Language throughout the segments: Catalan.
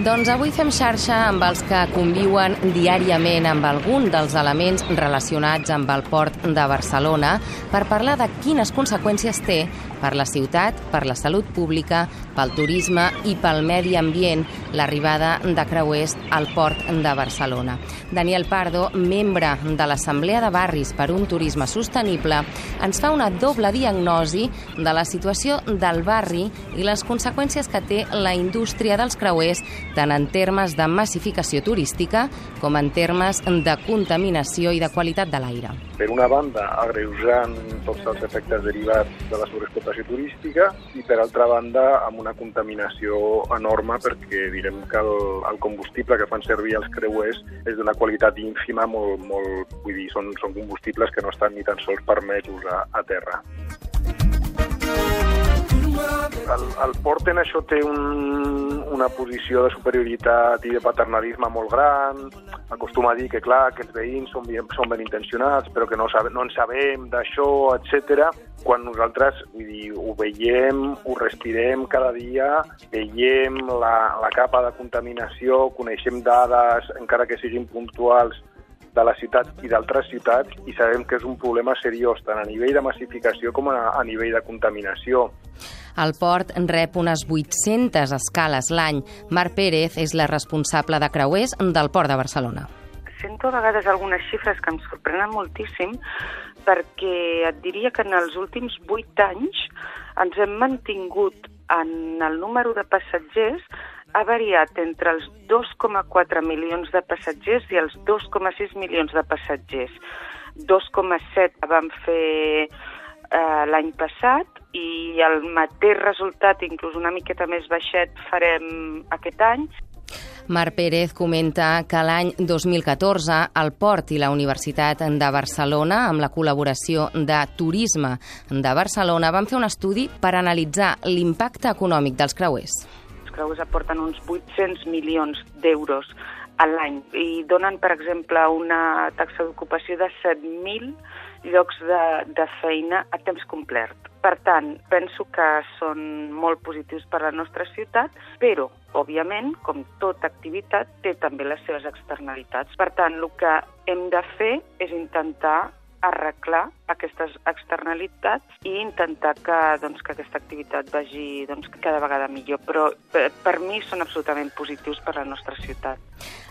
Doncs avui fem xarxa amb els que conviuen diàriament amb algun dels elements relacionats amb el port de Barcelona per parlar de quines conseqüències té per la ciutat, per la salut pública, pel turisme i pel medi ambient l'arribada de creuers al port de Barcelona. Daniel Pardo, membre de l'Assemblea de Barris per un Turisme Sostenible, ens fa una doble diagnosi de la situació del barri i les conseqüències que té la indústria dels creuers tant en termes de massificació turística com en termes de contaminació i de qualitat de l'aire. Per una banda, agreujant tots els efectes derivats de la sobreexplotació turística i, per altra banda, amb una contaminació enorme perquè direm que el, el combustible que fan servir els creuers és d'una qualitat ínfima molt, molt, vull dir, són, són combustibles que no estan ni tan sols permesos a, a terra. El, el port en això té un, una posició de superioritat i de paternalisme molt gran. Acostuma a dir que, clar, que els veïns són, ben, són ben intencionats, però que no, sabe, no en sabem d'això, etc. Quan nosaltres vull dir, ho veiem, ho respirem cada dia, veiem la, la capa de contaminació, coneixem dades, encara que siguin puntuals, de la ciutat i d'altres ciutats i sabem que és un problema seriós tant a nivell de massificació com a, a nivell de contaminació. El port rep unes 800 escales l'any. Mar Pérez és la responsable de creuers del port de Barcelona. Sento a vegades algunes xifres que em sorprenen moltíssim perquè et diria que en els últims 8 anys ens hem mantingut en el número de passatgers ha variat entre els 2,4 milions de passatgers i els 2,6 milions de passatgers. 2,7 vam fer eh, l'any passat i el mateix resultat, inclús una miqueta més baixet, farem aquest any. Mar Pérez comenta que l'any 2014 el Port i la Universitat de Barcelona, amb la col·laboració de Turisme de Barcelona, van fer un estudi per analitzar l'impacte econòmic dels creuers creuers aporten uns 800 milions d'euros a l'any i donen, per exemple, una taxa d'ocupació de 7.000 llocs de, de feina a temps complet. Per tant, penso que són molt positius per a la nostra ciutat, però, òbviament, com tota activitat, té també les seves externalitats. Per tant, el que hem de fer és intentar arreglar aquestes externalitats i intentar que, doncs, que aquesta activitat vagi doncs, cada vegada millor. Però per, per mi són absolutament positius per a la nostra ciutat.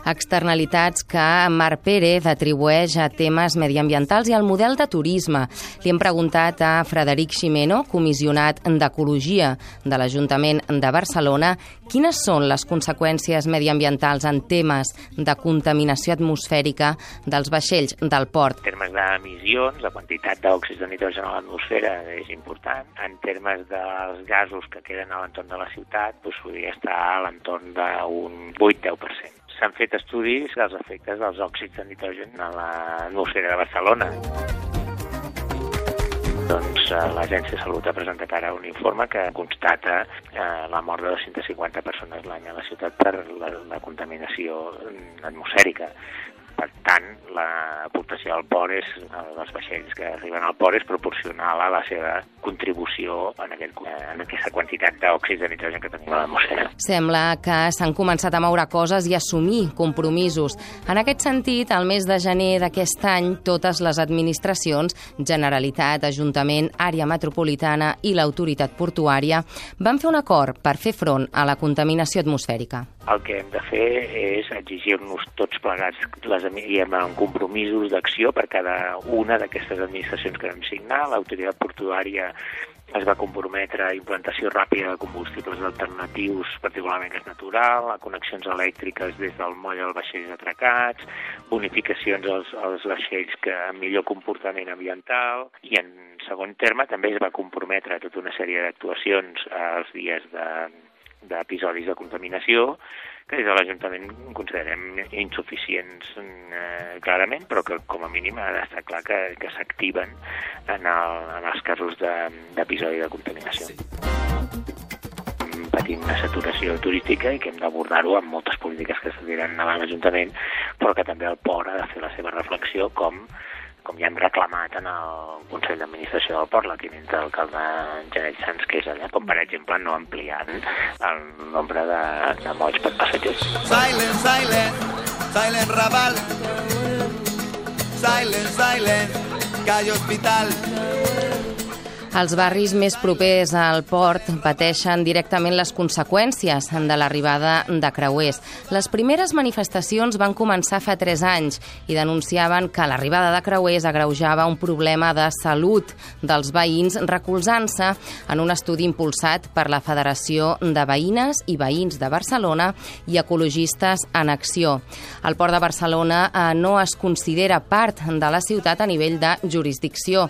Externalitats que Mar Pérez atribueix a temes mediambientals i al model de turisme. Li hem preguntat a Frederic Ximeno, comissionat d'Ecologia de l'Ajuntament de Barcelona, quines són les conseqüències mediambientals en temes de contaminació atmosfèrica dels vaixells del port. En termes d'emissions, la quantitat d'òxids de nitrogen a l'atmosfera és important. En termes dels gasos que queden a l'entorn de la ciutat, doncs podria estar a l'entorn d'un 8-10% s'han fet estudis dels efectes dels òxids de nitrogen a l'atmosfera de Barcelona. Doncs eh, l'Agència de Salut ha presentat ara un informe que constata eh, la mort de 250 persones l'any a la ciutat per la, la contaminació atmosfèrica. Per tant, l'aportació al port és, dels vaixells que arriben al port és proporcional a la seva contribució en, aquest, en aquesta quantitat d'òxids de nitrogen que tenim a l'atmosfera. Sembla que s'han començat a moure coses i assumir compromisos. En aquest sentit, al mes de gener d'aquest any, totes les administracions, Generalitat, Ajuntament, Àrea Metropolitana i l'Autoritat Portuària, van fer un acord per fer front a la contaminació atmosfèrica. El que hem de fer és exigir-nos tots plegats les, i amb compromisos d'acció per cada una d'aquestes administracions que vam signar. L'autoritat portuària es va comprometre a implantació ràpida de combustibles alternatius, particularment gas natural, a connexions elèctriques des del moll als vaixells atracats, bonificacions als, als vaixells que amb millor comportament ambiental i en segon terme també es va comprometre a tota una sèrie d'actuacions als dies de, d'episodis de contaminació que des de l'Ajuntament considerem insuficients eh, clarament, però que com a mínim ha d'estar clar que, que s'activen en, el, en els casos d'episodi de, de contaminació. Patim una saturació turística i que hem d'abordar-ho amb moltes polítiques que s'estiran a l'Ajuntament, però que també el port ha de fer la seva reflexió com com ja hem reclamat en el Consell d'Administració del Port, la tinent d'alcalde Janet Sanz, que és allà, com per exemple no ampliant el nombre de, de molls per passatgers. Silent, silent, silent Raval. Silent, silent, calle Hospital. Els barris més propers al port pateixen directament les conseqüències de l'arribada de creuers. Les primeres manifestacions van començar fa 3 anys i denunciaven que l'arribada de creuers agreujava un problema de salut dels veïns recolzant-se en un estudi impulsat per la Federació de Veïnes i Veïns de Barcelona i Ecologistes en Acció. El port de Barcelona eh, no es considera part de la ciutat a nivell de jurisdicció.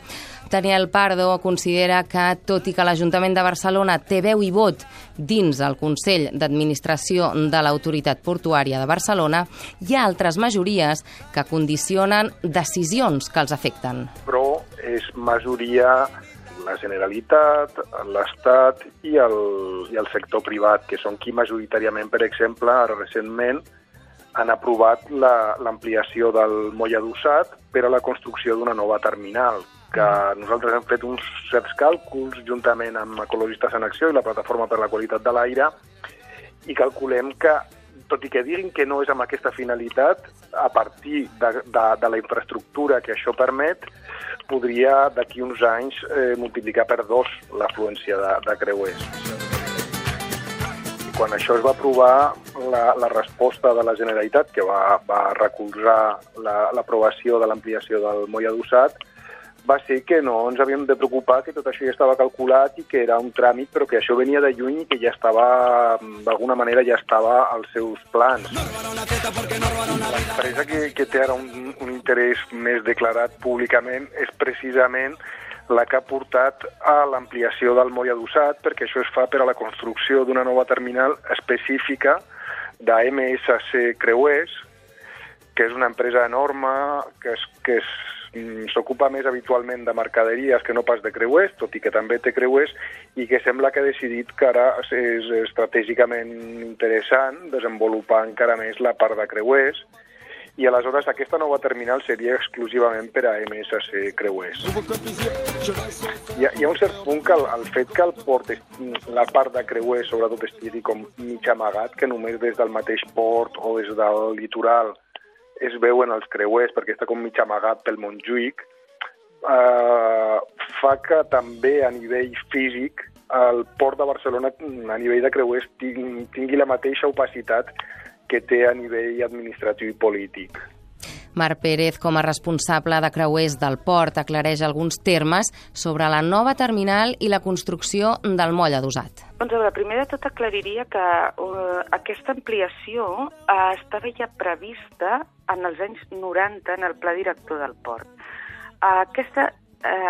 Daniel Pardo considera que, tot i que l'Ajuntament de Barcelona té veu i vot dins el Consell d'Administració de l'Autoritat Portuària de Barcelona, hi ha altres majories que condicionen decisions que els afecten. Però és majoria la Generalitat, l'Estat i, el, i el sector privat, que són qui majoritàriament, per exemple, ara recentment, han aprovat l'ampliació la, del moll adossat per a la construcció d'una nova terminal, que nosaltres hem fet uns certs càlculs juntament amb Ecologistes en Acció i la Plataforma per la Qualitat de l'Aire i calculem que, tot i que diguin que no és amb aquesta finalitat, a partir de, de, de la infraestructura que això permet, podria d'aquí uns anys eh, multiplicar per dos l'afluència de, de creuers. I quan això es va aprovar, la, la resposta de la Generalitat, que va, va recolzar l'aprovació la, de l'ampliació del moll adossat, va ser que no ens havíem de preocupar, que tot això ja estava calculat i que era un tràmit, però que això venia de lluny i que ja estava, d'alguna manera, ja estava als seus plans. L'empresa que, que té ara un, un interès més declarat públicament és precisament la que ha portat a l'ampliació del moll adossat, perquè això es fa per a la construcció d'una nova terminal específica de MSC Creuers, que és una empresa enorme, que és, que és Mm, s'ocupa més habitualment de mercaderies que no pas de creuers, tot i que també té creuers, i que sembla que ha decidit que ara és estratègicament interessant desenvolupar encara més la part de creuers, i aleshores aquesta nova terminal seria exclusivament per a MSC Creuers. Hi ha, hi ha un cert punt que el, el fet que el port, la part de creuers sobretot estigui com mig amagat, que només des del mateix port o des del litoral es veuen els creuers perquè està com mig amagat pel Montjuïc, eh, fa que també a nivell físic el port de Barcelona a nivell de creuers tingui la mateixa opacitat que té a nivell administratiu i polític. Marc Pérez, com a responsable de creuers del port, aclareix alguns termes sobre la nova terminal i la construcció del moll adossat. Doncs a veure, primer de tot aclariria que uh, aquesta ampliació uh, estava ja prevista en els anys 90 en el pla director del port. Uh, aquesta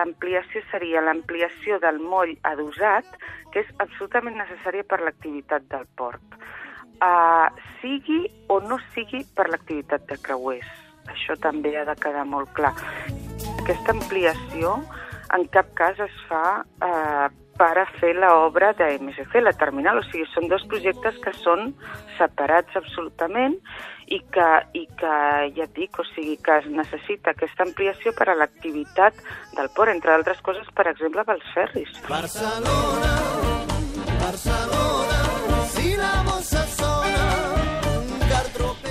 ampliació seria l'ampliació del moll adossat, que és absolutament necessària per l'activitat del port, uh, sigui o no sigui per l'activitat de creuers això també ha de quedar molt clar. Aquesta ampliació en cap cas es fa eh, per a fer l'obra de MSC, la terminal. O sigui, són dos projectes que són separats absolutament i que, i que ja et dic, o sigui, que es necessita aquesta ampliació per a l'activitat del port, entre altres coses, per exemple, pels ferris. Barcelona, Barcelona,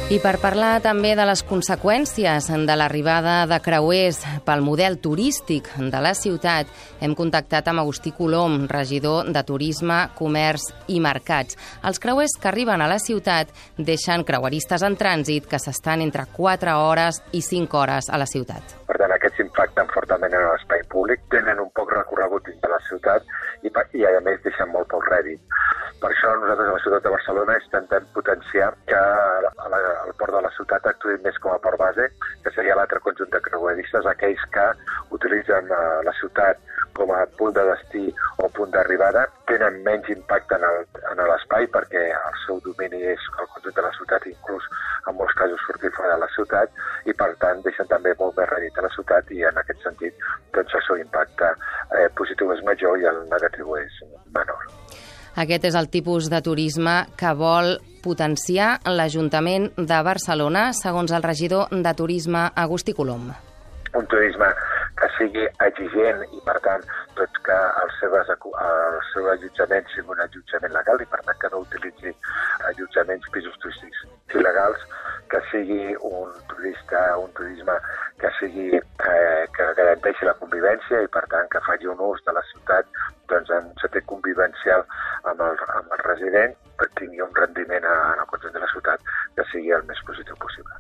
i per parlar també de les conseqüències de l'arribada de creuers pel model turístic de la ciutat, hem contactat amb Agustí Colom, regidor de Turisme, Comerç i Mercats. Els creuers que arriben a la ciutat deixen creueristes en trànsit que s'estan entre 4 hores i 5 hores a la ciutat. Per tant, aquests impacten fortament en l'espai públic, tenen un poc recorregut dins de la ciutat i, i a més, deixen molt poc rèdit. Per això nosaltres a la ciutat de Barcelona intentem potenciar que el port de la ciutat actuï més com a port base, que seria l'altre conjunt de creueristes, aquells que utilitzen eh, la ciutat com a punt de destí o punt d'arribada, tenen menys impacte en l'espai perquè el seu domini és el conjunt de la ciutat, inclús en molts casos sortir fora de la ciutat, i per tant deixen també molt més redit a la ciutat i en aquest sentit doncs, el seu impacte eh, positiu és major i el negatiu és menor. Aquest és el tipus de turisme que vol potenciar l'Ajuntament de Barcelona, segons el regidor de Turisme Agustí Colom. un turisme que sigui exigent i, per tant, doncs que el seu, el seu allotjament sigui un allotjament legal i, per tant, que no utilitzi allotjaments pisos turístics il·legals, que sigui un turista, un turisme que sigui eh, que garanteixi la convivència i, per tant, que faci un ús de la ciutat doncs, en sentit convivencial amb el, amb el resident, tingui un rendiment en el conjunt de la ciutat que sigui el més positiu possible.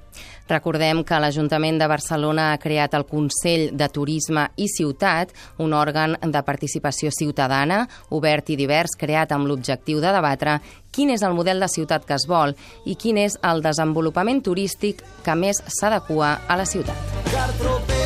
Recordem que l'Ajuntament de Barcelona ha creat el Consell de Turisme i Ciutat, un òrgan de participació ciutadana, obert i divers, creat amb l'objectiu de debatre quin és el model de ciutat que es vol i quin és el desenvolupament turístic que més s'adequa a la ciutat. Cartropé